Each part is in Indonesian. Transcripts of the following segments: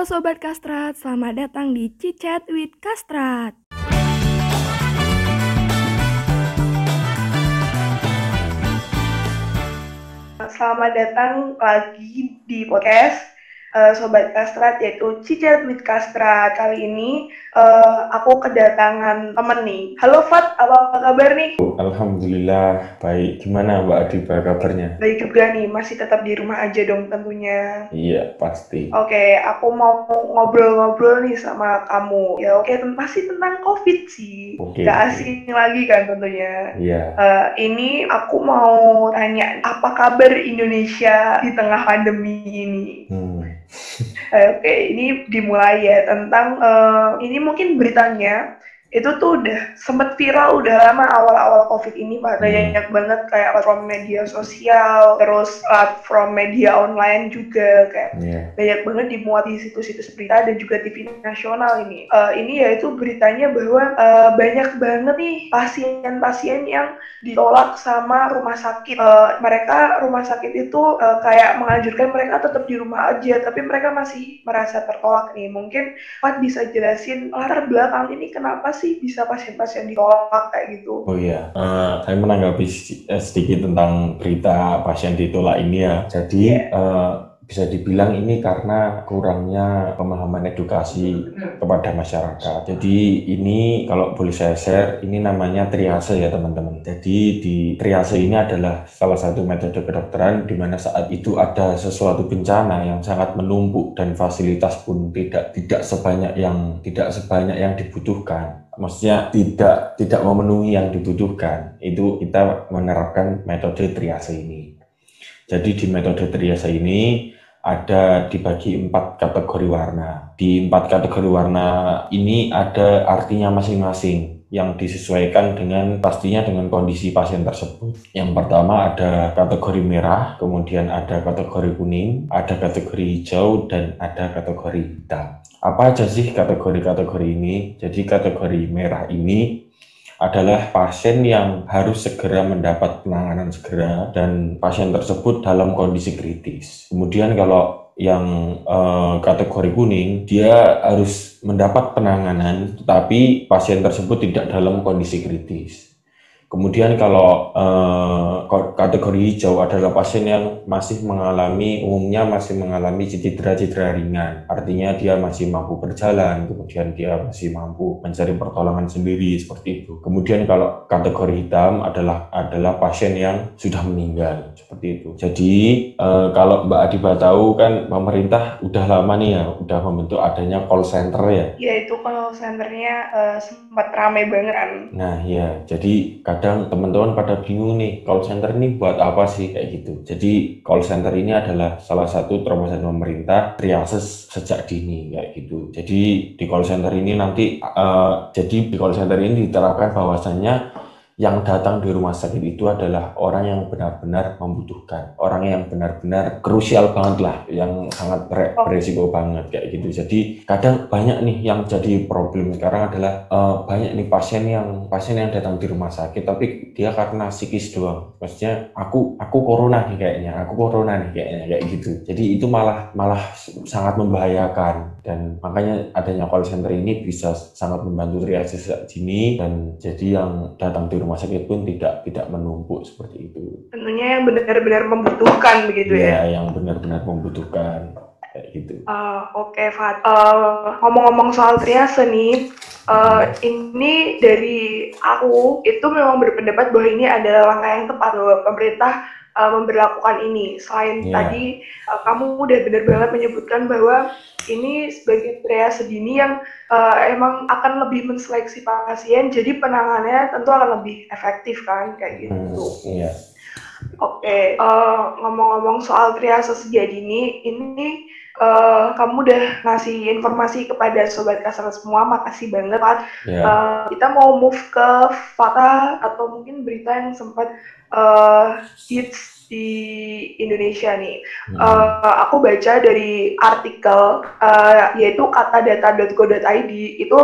Sobat Kastrat, selamat datang di Cicet with Kastrat. Selamat datang lagi di podcast uh, Sobat Kastrat yaitu Cicet with Kastrat. Kali ini uh, aku kedatangan temen nih. Halo Fat, apa kabar nih? Alhamdulillah baik. Gimana Mbak Adiba kabarnya? Baik juga nih, masih tetap di rumah aja dong tentunya. Iya pasti. Oke, aku mau ngobrol-ngobrol nih sama kamu. Ya oke, pasti tentang COVID sih. Oke. Gak asing lagi kan tentunya. Iya. Uh, ini aku mau tanya, apa kabar Indonesia di tengah pandemi ini? Hmm. Oke, ini dimulai ya tentang uh, ini mungkin beritanya itu tuh udah sempet viral udah lama awal-awal covid ini pak Hmm. banyak banget kayak platform media sosial terus platform media online juga kayak Iya. banyak banget dimuat di situs-situs berita dan juga TV nasional ini. Eh, ini yaitu beritanya bahwa eh, banyak banget nih pasien-pasien yang ditolak sama rumah sakit. Eh, mereka rumah sakit itu eh, kayak menganjurkan mereka tetap di rumah aja, tapi mereka masih merasa tertolak nih. Mungkin Pat bisa jelasin latar belakang ini kenapa sih bisa pasien-pasien ditolak kayak gitu? Oh iya, Eh, saya menanggapi eh, sedikit tentang berita pasien ditolak ini ya. Jadi eh, bisa dibilang ini karena kurangnya pemahaman edukasi kepada masyarakat. Jadi ini kalau boleh saya share, ini namanya triase ya teman-teman. Jadi di triase ini adalah salah satu metode kedokteran di mana saat itu ada sesuatu bencana yang sangat menumpuk dan fasilitas pun tidak tidak sebanyak yang tidak sebanyak yang dibutuhkan. Maksudnya tidak tidak memenuhi yang dibutuhkan. Itu kita menerapkan metode triase ini. Jadi di metode triase ini ada dibagi empat kategori warna. Di empat kategori warna ini ada artinya masing-masing yang disesuaikan dengan pastinya dengan kondisi pasien tersebut. Yang pertama ada kategori merah, kemudian ada kategori kuning, ada kategori hijau, dan ada kategori hitam. Apa aja sih kategori-kategori ini? Jadi kategori merah ini adalah pasien yang harus segera mendapat penanganan segera dan pasien tersebut dalam kondisi kritis. Kemudian kalau yang eh, kategori kuning dia harus mendapat penanganan tetapi pasien tersebut tidak dalam kondisi kritis. Kemudian kalau eh, kategori hijau adalah pasien yang masih mengalami umumnya masih mengalami cedera-cedera ringan. Artinya dia masih mampu berjalan, kemudian dia masih mampu mencari pertolongan sendiri seperti itu. Kemudian kalau kategori hitam adalah adalah pasien yang sudah meninggal seperti itu. Jadi eh, kalau Mbak Adiba tahu kan pemerintah udah lama nih ya udah membentuk adanya call center ya. Ya itu kalau senternya eh, sempat rame banget kan. Nah ya, jadi kadang teman-teman pada bingung nih, call center ini buat apa sih kayak gitu. Jadi call center ini adalah salah satu terobosan pemerintah triase sejak dini kayak gitu. Jadi di call center ini nanti, eh, jadi di call center ini diterapkan bahwasannya yang datang di rumah sakit itu adalah orang yang benar-benar membutuhkan, orang yang benar-benar krusial banget lah, yang sangat ber- beresiko banget kayak gitu. Jadi kadang banyak nih yang jadi problem sekarang adalah eh, banyak nih pasien yang pasien yang datang di rumah sakit tapi dia karena psikis doang. Maksudnya aku aku corona nih kayaknya, aku corona nih kayaknya kayak gitu. Jadi itu malah malah sangat membahayakan dan makanya adanya call center ini bisa sangat membantu triage sejak dini dan jadi yang datang di rumah sakit pun tidak tidak menumpuk seperti itu. Tentunya yang benar-benar membutuhkan begitu ya. Ya, yang benar-benar membutuhkan kayak gitu. Eh, Oke, Fat. Eh, ngomong-ngomong soal triase nih, eh, ini dari aku itu memang berpendapat bahwa ini adalah langkah yang tepat bahwa pemerintah eh, memberlakukan ini. Selain Iya. tadi eh, kamu udah benar banget menyebutkan bahwa ini sebagai triase dini yang eh, emang akan lebih menseleksi pasien, jadi penanganannya tentu akan lebih efektif kan, kayak gitu. Hmm, iya. Oke, eh, ngomong-ngomong soal triase sejak dini, ini eh, kamu udah ngasih informasi kepada sobat kasar semua, makasih banget Pak. Ya. Eh, kita mau move ke fakta atau mungkin berita yang sempat eh, hits di Indonesia nih. Hmm. Eh, aku baca dari artikel eh, yaitu katadata.go.id itu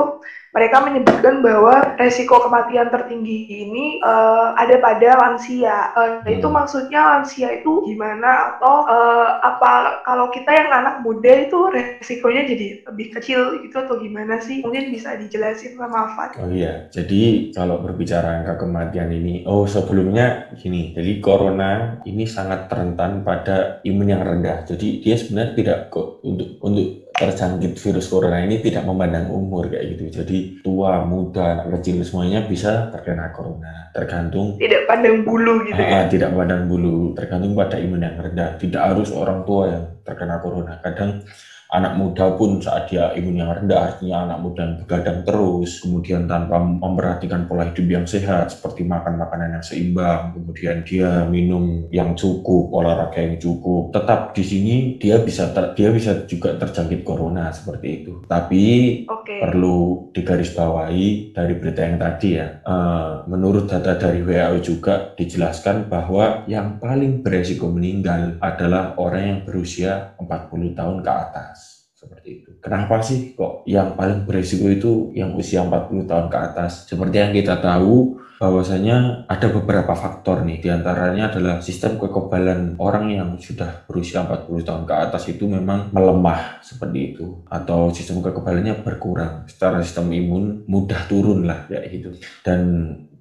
mereka menyebutkan bahwa resiko kematian tertinggi ini uh, ada pada lansia. Uh, hmm. Itu maksudnya lansia itu gimana atau uh, apa kalau kita yang anak muda itu resikonya jadi lebih kecil gitu atau gimana sih? Mungkin bisa dijelasin sama Fat. Oh iya, jadi kalau berbicara angka kematian ini, oh sebelumnya gini, jadi corona ini sangat rentan pada imun yang rendah. Jadi dia sebenarnya tidak kok untuk untuk terjangkit virus corona ini tidak memandang umur kayak gitu. Jadi tua, muda, anak kecil semuanya bisa terkena corona. Tergantung tidak pandang bulu gitu ya. tidak pandang bulu, tergantung pada imun yang rendah. Tidak harus orang tua yang terkena corona. Kadang anak muda pun saat dia imun yang rendah artinya anak muda yang begadang terus kemudian tanpa memperhatikan pola hidup yang sehat seperti makan makanan yang seimbang kemudian dia minum yang cukup olahraga yang cukup. Tetap di sini dia bisa ter, dia bisa juga terjangkit corona seperti itu. Tapi okay. perlu digarisbawahi dari berita yang tadi ya. Uh, menurut data dari WHO juga dijelaskan bahwa yang paling beresiko meninggal adalah orang yang berusia 40 tahun ke atas seperti itu. Kenapa sih kok yang paling berisiko itu yang usia 40 tahun ke atas? Seperti yang kita tahu bahwasanya ada beberapa faktor nih di antaranya adalah sistem kekebalan orang yang sudah berusia 40 tahun ke atas itu memang melemah seperti itu atau sistem kekebalannya berkurang secara sistem imun mudah turun lah ya gitu dan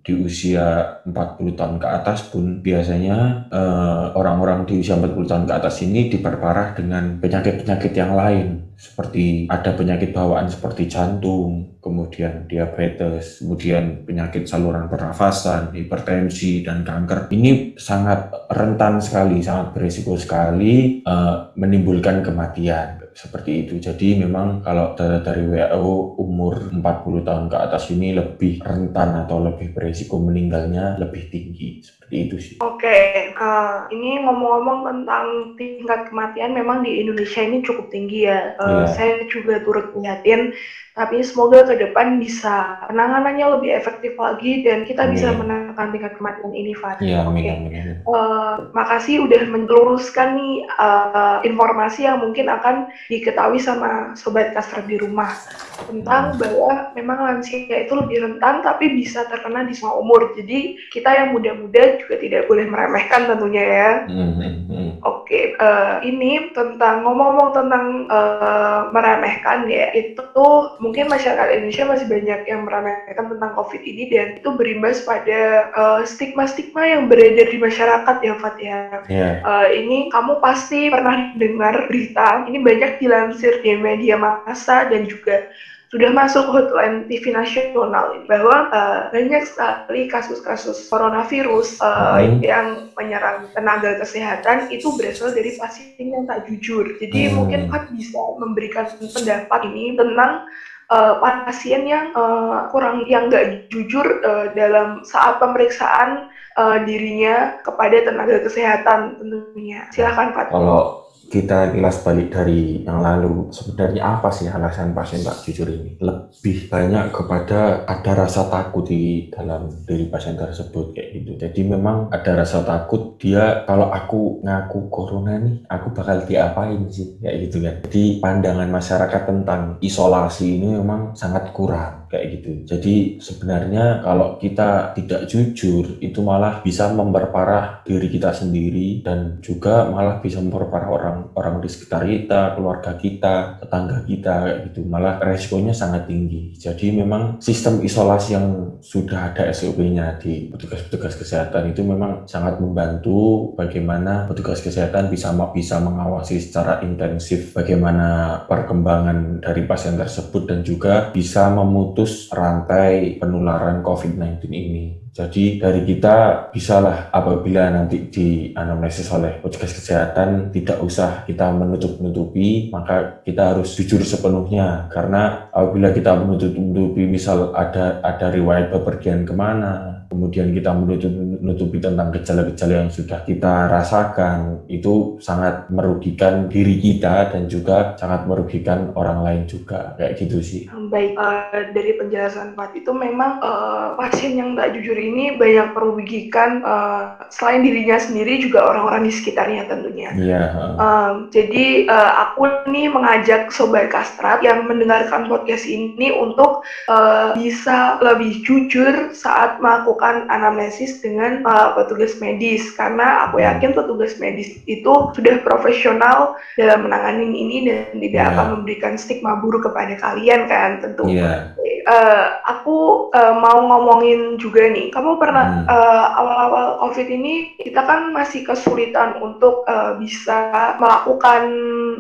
di usia 40 tahun ke atas pun biasanya eh, orang-orang di usia 40 tahun ke atas ini diperparah dengan penyakit-penyakit yang lain seperti ada penyakit bawaan seperti jantung, kemudian diabetes, kemudian penyakit saluran pernafasan, hipertensi dan kanker. Ini sangat rentan sekali, sangat berisiko sekali uh, menimbulkan kematian seperti itu. Jadi memang kalau data dari WHO umur 40 tahun ke atas ini lebih rentan atau lebih berisiko meninggalnya lebih tinggi. Seperti itu sih. Oke, okay. uh, ini ngomong-ngomong tentang tingkat kematian memang di Indonesia ini cukup tinggi ya. Uh, yeah. Saya juga turut lihatin tapi semoga ke depan bisa penanganannya lebih efektif lagi dan kita amin. bisa menekan tingkat kematian ini, Fat. Iya, amin, okay. amin, Uh, makasih udah meluruskan nih uh, informasi yang mungkin akan diketahui sama sobat kasar di rumah tentang hmm. bahwa memang lansia itu lebih rentan tapi bisa terkena di semua umur. Jadi kita yang muda-muda juga tidak boleh meremehkan tentunya ya. Hmm. hmm, hmm. Oke, okay. uh, ini tentang ngomong-ngomong tentang uh, meremehkan ya itu mungkin masyarakat Indonesia masih banyak yang meremehkan tentang COVID ini dan itu berimbas pada eh, stigma-stigma uh, yang beredar di masyarakat ya Fat ya. Yeah. Iya. Uh, ini kamu pasti pernah dengar berita, ini banyak dilansir di media massa dan juga sudah masuk hotline TV nasional ini bahwa uh, banyak sekali kasus-kasus coronavirus uh, hmm. yang menyerang tenaga kesehatan itu berasal dari pasien yang tak jujur. Jadi hmm. mungkin Pak bisa memberikan pendapat ini tentang uh, pasien yang uh, kurang yang nggak jujur uh, dalam saat pemeriksaan uh, dirinya kepada tenaga kesehatan tentunya. Silahkan Pak. Kalau kita kilas balik dari yang lalu, sebenarnya apa sih alasan pasien tak jujur ini? Lebih banyak kepada ada rasa takut di dalam diri pasien tersebut kayak gitu. Jadi memang ada rasa takut dia kalau aku ngaku corona nih, aku bakal diapain sih kayak gitu kan. Jadi pandangan masyarakat tentang isolasi ini memang sangat kurang kayak gitu. Jadi sebenarnya kalau kita tidak jujur itu malah bisa memperparah diri kita sendiri dan juga malah bisa memperparah orang orang di sekitar kita, keluarga kita, tetangga kita kayak gitu. Malah resikonya sangat tinggi. Jadi memang sistem isolasi yang sudah ada SOP-nya di petugas-petugas kesehatan itu memang sangat membantu bagaimana petugas kesehatan bisa bisa mengawasi secara intensif bagaimana perkembangan dari pasien tersebut dan juga bisa memutus memutus rantai penularan COVID-19 ini. Jadi dari kita bisalah apabila nanti di anamnesis oleh petugas kesehatan tidak usah kita menutup-nutupi, maka kita harus jujur sepenuhnya. Karena apabila kita menutup-nutupi misal ada ada riwayat bepergian ke mana, kemudian kita menutup menutupi tentang gejala-gejala yang sudah kita rasakan itu sangat merugikan diri kita dan juga sangat merugikan orang lain juga kayak gitu sih. Baik uh, dari penjelasan Pak itu memang uh, pasien yang tak jujur ini banyak merugikan uh, selain dirinya sendiri juga orang-orang di sekitarnya tentunya. Iya. Um, jadi uh, aku nih mengajak sobat kastrat yang mendengarkan podcast ini untuk uh, bisa lebih jujur saat melakukan anamnesis dengan uh, petugas medis karena aku yakin petugas medis itu sudah profesional dalam menangani ini dan tidak yeah. akan memberikan stigma buruk kepada kalian kan tentu. Yeah. Uh, aku uh, mau ngomongin juga nih, kamu pernah hmm. uh, awal-awal COVID ini kita kan masih kesulitan untuk uh, bisa melakukan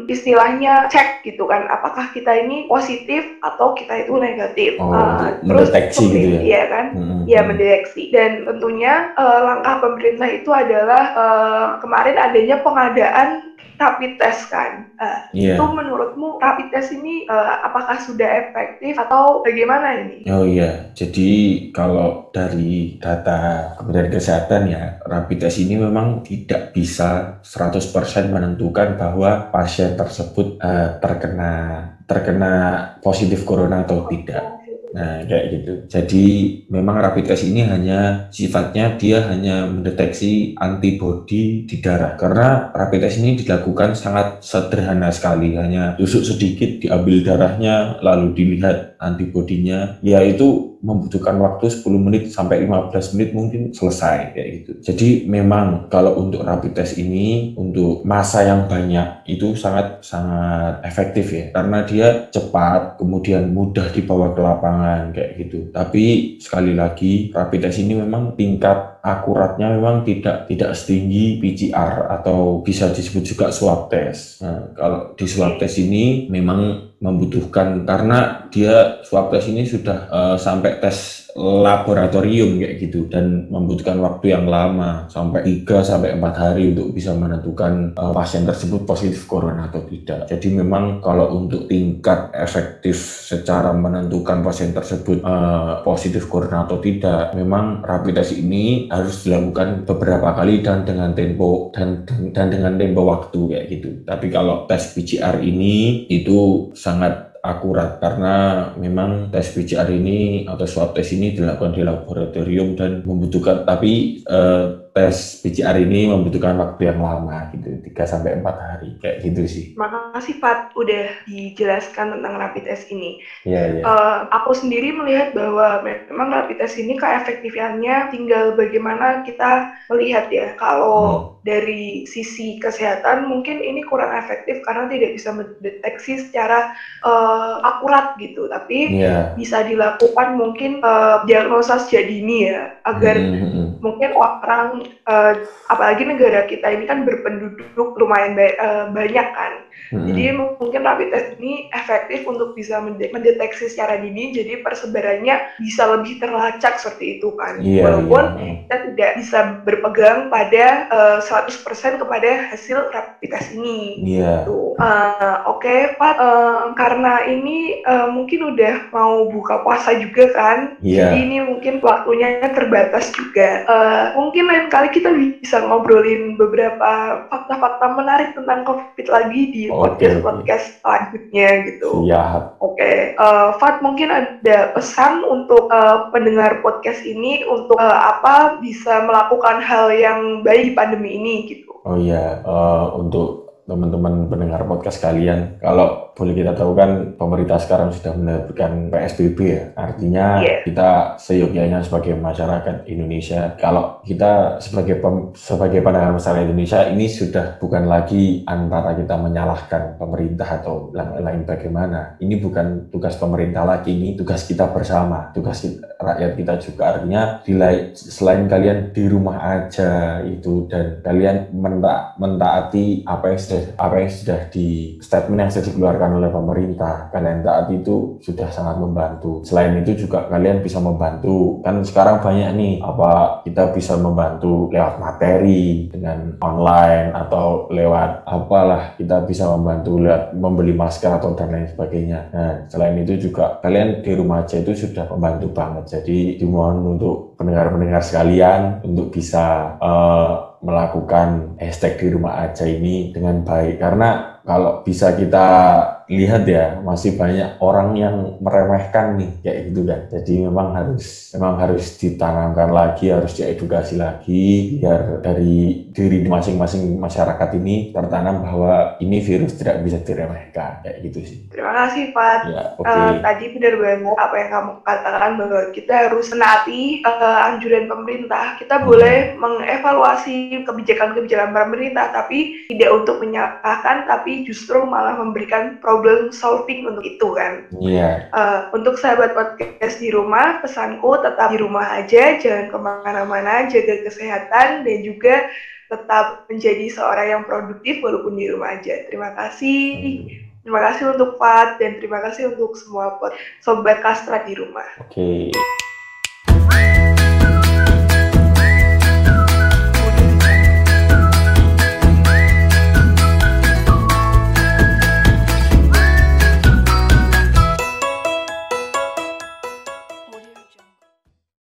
istilahnya cek gitu kan, apakah kita ini positif atau kita itu negatif. Oh, uh, terus mendeteksi gitu ya? Iya kan, hmm. ya mendeteksi. Dan tentunya uh, langkah pemerintah itu adalah uh, kemarin adanya pengadaan rapid test kan. Uh, yeah. Itu menurutmu rapid test ini uh, apakah sudah efektif atau bagaimana ini? Oh iya, jadi kalau dari data Kementerian Kesehatan ya, rapid test ini memang tidak bisa 100% menentukan bahwa pasien tersebut uh, terkena terkena positif corona atau tidak. Nah, kayak gitu. Jadi memang rapid test ini hanya sifatnya dia hanya mendeteksi antibodi di darah. Karena rapid test ini dilakukan sangat sederhana sekali, hanya tusuk sedikit diambil darahnya lalu dilihat antibodinya. Ya itu membutuhkan waktu 10 menit sampai 15 menit mungkin selesai kayak gitu. Jadi memang kalau untuk rapid test ini untuk masa yang banyak itu sangat sangat efektif ya karena dia cepat kemudian mudah dibawa ke lapangan kayak gitu. Tapi sekali lagi rapid test ini memang tingkat akuratnya memang tidak tidak setinggi PCR atau bisa disebut juga swab test. Nah, kalau di swab test ini memang membutuhkan karena dia swab test ini sudah uh, sampai tes laboratorium kayak gitu dan membutuhkan waktu yang lama sampai 3 sampai 4 hari untuk bisa menentukan uh, pasien tersebut positif corona atau tidak. Jadi memang kalau untuk tingkat efektif secara menentukan pasien tersebut uh, positif corona atau tidak, memang rapid test ini harus dilakukan beberapa kali dan dengan tempo dan dan dengan tempo waktu kayak gitu. Tapi kalau tes PCR ini itu sangat akurat. Karena memang tes PCR ini atau swab test ini dilakukan di laboratorium dan membutuhkan tapi eh, tes PCR ini membutuhkan waktu yang lama gitu 3 sampai 4 hari kayak gitu sih. Makasih Pat udah dijelaskan tentang rapid test ini. Iya, iya. Uh, aku sendiri melihat bahwa memang rapid test ini keefektifannya tinggal bagaimana kita melihat ya. Kalau hmm. dari sisi kesehatan mungkin ini kurang efektif karena tidak bisa mendeteksi secara uh, akurat gitu, tapi yeah. bisa dilakukan mungkin uh, diagnosa sejak dini ya agar hmm. hmm, hmm. mungkin orang uh, apalagi negara kita ini kan berpenduduk lumayan ba uh, banyak kan. Hmm. Jadi mungkin rapid test ini efektif untuk bisa mendeteksi secara dini, jadi persebarannya bisa lebih terlacak seperti itu kan. Yeah, Walaupun yeah. kita tidak bisa berpegang pada uh, eh, 100% kepada hasil rapid test ini. Yeah. Gitu. Uh, Oke, okay, Pak, uh, karena ini uh, mungkin udah mau buka puasa juga kan, yeah. jadi ini mungkin waktunya terbatas juga. Uh, mungkin lain kali kita bisa ngobrolin beberapa fakta-fakta menarik tentang COVID lagi di podcast-podcast selanjutnya gitu. Iya. Oke, okay. uh, eh, Fat mungkin ada pesan untuk uh, pendengar podcast ini untuk uh, apa bisa melakukan hal yang baik di pandemi ini gitu. Oh iya, uh, untuk teman-teman pendengar podcast kalian, kalau boleh kita tahu kan pemerintah sekarang sudah menerbitkan PSBB ya. Artinya yeah. kita seyogyanya sebagai masyarakat Indonesia, kalau kita sebagai pem, sebagai pandangan masyarakat Indonesia ini sudah bukan lagi antara kita menyalahkan pemerintah atau lain-lain bagaimana. Ini bukan tugas pemerintah lagi, ini tugas kita bersama, tugas kita, rakyat kita juga. Artinya selain kalian di rumah aja itu dan kalian menta mentaati apa yang sudah apa yang sudah di statement yang sudah dikeluarkan dilakukan oleh pemerintah, kalian taat itu sudah sangat membantu. Selain itu juga kalian bisa membantu. Kan sekarang banyak nih apa kita bisa membantu lewat materi dengan online atau lewat apalah kita bisa membantu lewat membeli masker atau dan lain sebagainya. Nah, selain itu juga kalian di rumah aja itu sudah membantu banget. Jadi dimohon untuk pendengar-pendengar sekalian untuk bisa uh, melakukan hashtag di rumah aja ini dengan baik karena kalau bisa kita lihat ya masih banyak orang yang meremehkan nih kayak gitu kan jadi memang harus memang harus ditanamkan lagi harus diedukasi lagi biar dari diri masing-masing masyarakat ini tertanam bahwa ini virus tidak bisa diremehkan kayak gitu sih terima kasih Pak ya, okay. uh, tadi benar banget apa yang kamu katakan bahwa kita harus menaati uh, anjuran pemerintah kita hmm. boleh mengevaluasi kebijakan-kebijakan pemerintah tapi tidak untuk menyalahkan tapi justru malah memberikan pro problem solving untuk itu kan. Iya. Yeah. Uh, untuk sahabat podcast di rumah, pesanku tetap di rumah aja, jangan ke mana-mana, jaga kesehatan dan juga tetap menjadi seorang yang produktif walaupun di rumah aja. Terima kasih. Hmm. Terima kasih untuk Fat dan terima kasih untuk semua sobat Kastra di rumah. Oke. Okay.